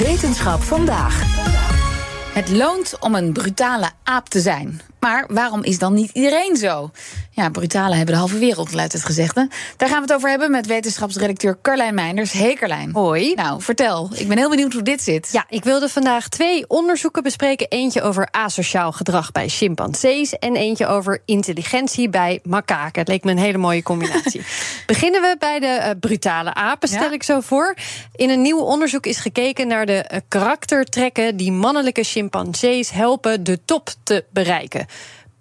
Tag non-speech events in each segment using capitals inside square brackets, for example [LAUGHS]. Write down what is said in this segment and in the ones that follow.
Wetenschap vandaag. Het loont om een brutale aap te zijn. Maar waarom is dan niet iedereen zo? Ja, brutalen hebben de halve wereld, luidt het gezegde. Daar gaan we het over hebben met wetenschapsredacteur Carlijn Meinders. Hey Carlijn. Hoi. Nou, vertel. Ik ben heel benieuwd hoe dit zit. Ja, ik wilde vandaag twee onderzoeken bespreken. Eentje over asociaal gedrag bij chimpansees... en eentje over intelligentie bij makaken. Het leek me een hele mooie combinatie. [LAUGHS] Beginnen we bij de uh, brutale apen, stel ja. ik zo voor. In een nieuw onderzoek is gekeken naar de uh, karaktertrekken... die mannelijke chimpansees helpen de top te bereiken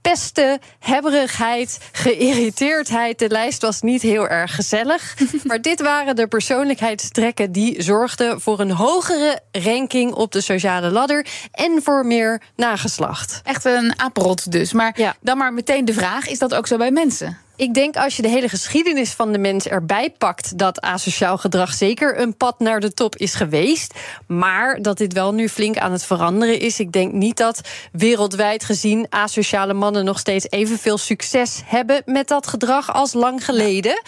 pesten, hebberigheid, geïrriteerdheid. De lijst was niet heel erg gezellig. [LAUGHS] maar dit waren de persoonlijkheidstrekken die zorgden voor een hogere ranking op de sociale ladder en voor meer nageslacht. Echt een apenrot dus. Maar ja. dan maar meteen de vraag: is dat ook zo bij mensen? Ik denk als je de hele geschiedenis van de mens erbij pakt, dat asociaal gedrag zeker een pad naar de top is geweest. Maar dat dit wel nu flink aan het veranderen is. Ik denk niet dat wereldwijd gezien asociale mannen nog steeds evenveel succes hebben met dat gedrag als lang geleden.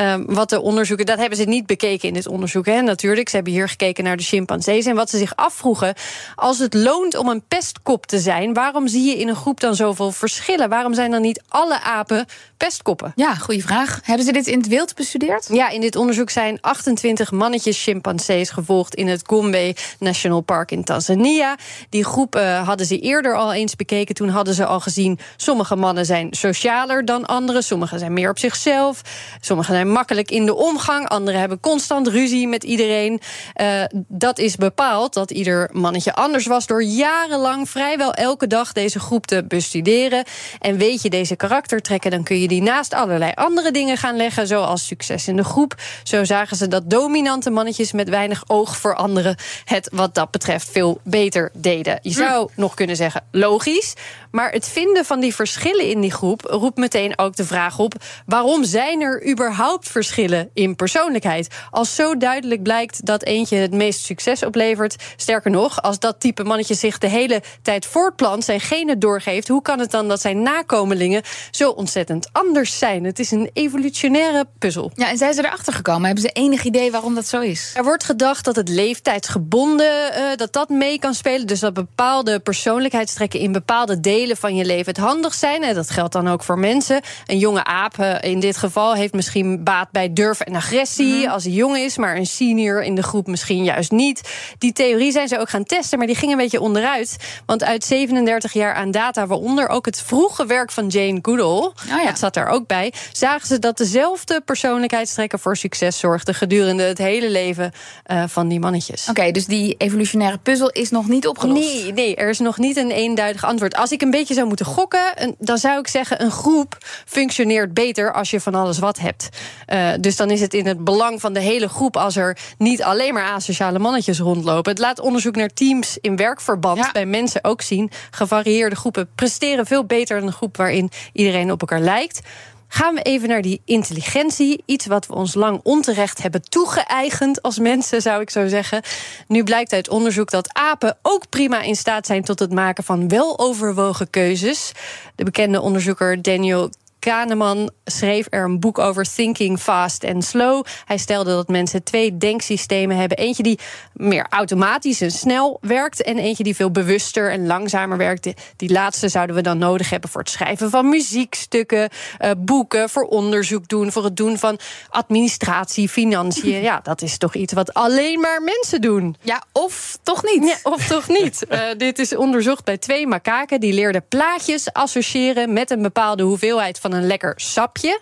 Um, wat de onderzoeken, dat hebben ze niet bekeken in dit onderzoek. Hè, natuurlijk, ze hebben hier gekeken naar de chimpansees. En wat ze zich afvroegen, als het loont om een pestkop te zijn, waarom zie je in een groep dan zoveel verschillen? Waarom zijn dan niet alle apen pestkop? Ja, goede vraag. Hebben ze dit in het wild bestudeerd? Ja, in dit onderzoek zijn 28 mannetjes chimpansees gevolgd in het Gombe National Park in Tanzania. Die groep uh, hadden ze eerder al eens bekeken. Toen hadden ze al gezien, sommige mannen zijn socialer dan anderen. Sommige zijn meer op zichzelf. Sommige zijn makkelijk in de omgang. Anderen hebben constant ruzie met iedereen. Uh, dat is bepaald dat ieder mannetje anders was door jarenlang vrijwel elke dag deze groep te bestuderen. En weet je deze karaktertrekken, dan kun je die naast allerlei andere dingen gaan leggen, zoals succes in de groep. Zo zagen ze dat dominante mannetjes met weinig oog voor anderen het wat dat betreft veel beter deden. Je zou nog kunnen zeggen logisch, maar het vinden van die verschillen in die groep roept meteen ook de vraag op: waarom zijn er überhaupt verschillen in persoonlijkheid? Als zo duidelijk blijkt dat eentje het meest succes oplevert, sterker nog, als dat type mannetje zich de hele tijd voortplant, zijn genen doorgeeft, hoe kan het dan dat zijn nakomelingen zo ontzettend anders zijn. Het is een evolutionaire puzzel. Ja, en zijn ze erachter gekomen? Hebben ze enig idee waarom dat zo is? Er wordt gedacht dat het leeftijdsgebonden uh, dat dat mee kan spelen. Dus dat bepaalde persoonlijkheidstrekken in bepaalde delen van je leven het handig zijn. En dat geldt dan ook voor mensen. Een jonge aap uh, in dit geval heeft misschien baat bij durf en agressie mm -hmm. als hij jong is, maar een senior in de groep misschien juist niet. Die theorie zijn ze ook gaan testen, maar die ging een beetje onderuit. Want uit 37 jaar aan data, waaronder ook het vroege werk van Jane Goodall, oh ja. dat zat er ook bij, zagen ze dat dezelfde persoonlijkheidstrekken voor succes zorgden gedurende het hele leven uh, van die mannetjes. Oké, okay, dus die evolutionaire puzzel is nog niet opgelost? Nee, nee, er is nog niet een eenduidig antwoord. Als ik een beetje zou moeten gokken, dan zou ik zeggen: een groep functioneert beter als je van alles wat hebt. Uh, dus dan is het in het belang van de hele groep als er niet alleen maar asociale mannetjes rondlopen. Het laat onderzoek naar teams in werkverband ja. bij mensen ook zien. Gevarieerde groepen presteren veel beter dan een groep waarin iedereen op elkaar lijkt. Gaan we even naar die intelligentie. Iets wat we ons lang onterecht hebben toegeëigend als mensen, zou ik zo zeggen. Nu blijkt uit onderzoek dat apen ook prima in staat zijn tot het maken van weloverwogen keuzes. De bekende onderzoeker Daniel Kahneman schreef er een boek over Thinking Fast and Slow. Hij stelde dat mensen twee denksystemen hebben. Eentje die meer automatisch en snel werkt... en eentje die veel bewuster en langzamer werkt. Die laatste zouden we dan nodig hebben voor het schrijven van muziekstukken... Uh, boeken, voor onderzoek doen, voor het doen van administratie, financiën. Ja, dat is toch iets wat alleen maar mensen doen. Ja, of toch niet. Ja, of toch niet. Uh, [LAUGHS] dit is onderzocht bij twee makaken. Die leerden plaatjes associëren met een bepaalde hoeveelheid van een lekker sapje.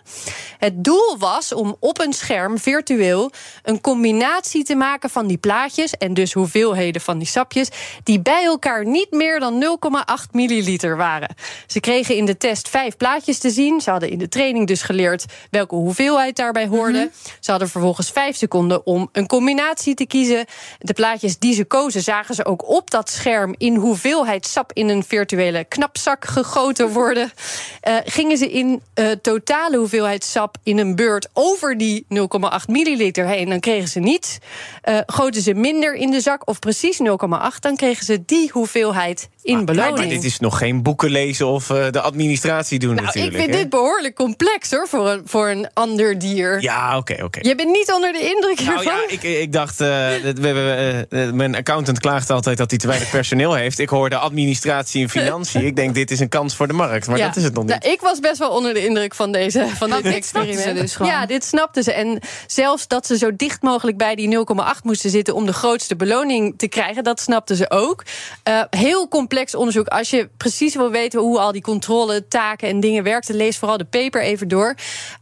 Het doel was om op een scherm virtueel een combinatie te maken van die plaatjes en dus hoeveelheden van die sapjes die bij elkaar niet meer dan 0,8 milliliter waren. Ze kregen in de test vijf plaatjes te zien. Ze hadden in de training dus geleerd welke hoeveelheid daarbij hoorde. Mm -hmm. Ze hadden vervolgens vijf seconden om een combinatie te kiezen. De plaatjes die ze kozen zagen ze ook op dat scherm in hoeveelheid sap in een virtuele knapzak gegoten worden. Uh, gingen ze in een uh, totale hoeveelheid sap in een beurt over die 0,8 milliliter heen, dan kregen ze niets. Uh, goten ze minder in de zak of precies 0,8, dan kregen ze die hoeveelheid in maar, beloning. Maar dit is nog geen boeken lezen of uh, de administratie doen nou, natuurlijk. Ik vind hè? dit behoorlijk complex hoor, voor een, voor een ander dier. Ja, oké, okay, oké. Okay. Je bent niet onder de indruk nou, hiervan? Ja, ik, ik dacht, we, mijn accountant klaagt altijd dat hij te weinig personeel heeft. Ik hoorde administratie en financiën. [LAUGHS] ik denk, dit is een kans voor de markt, maar ja. dat is het nog niet. Nou, ik was best wel onder de indruk van, deze, van dit dit experiment. Dus. Ja, dit snapten ze. En zelfs dat ze zo dicht mogelijk bij die 0,8 moesten zitten... om de grootste beloning te krijgen, dat snapten ze ook. Uh, heel complex onderzoek. Als je precies wil weten hoe al die controle, taken en dingen werken... lees vooral de paper even door.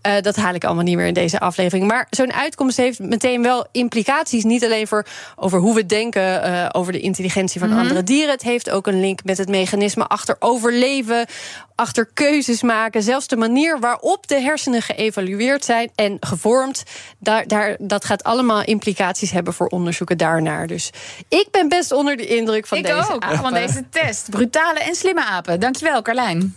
Uh, dat haal ik allemaal niet meer in deze aflevering. Maar zo'n uitkomst heeft meteen wel implicaties. Niet alleen voor over hoe we denken uh, over de intelligentie van Mhm. mm -hmm. andere dieren. Het heeft ook een link met het mechanisme achter overleven, achter keuzes maken. Zelfs de manier waarop de hersenen geëvalueerd zijn en gevormd. Daar, daar, dat gaat allemaal implicaties hebben voor onderzoeken daarnaar. Dus ik ben best onder de indruk van ik deze ook, apen. van deze test. Brutale en slimme apen. Dankjewel, Carlijn.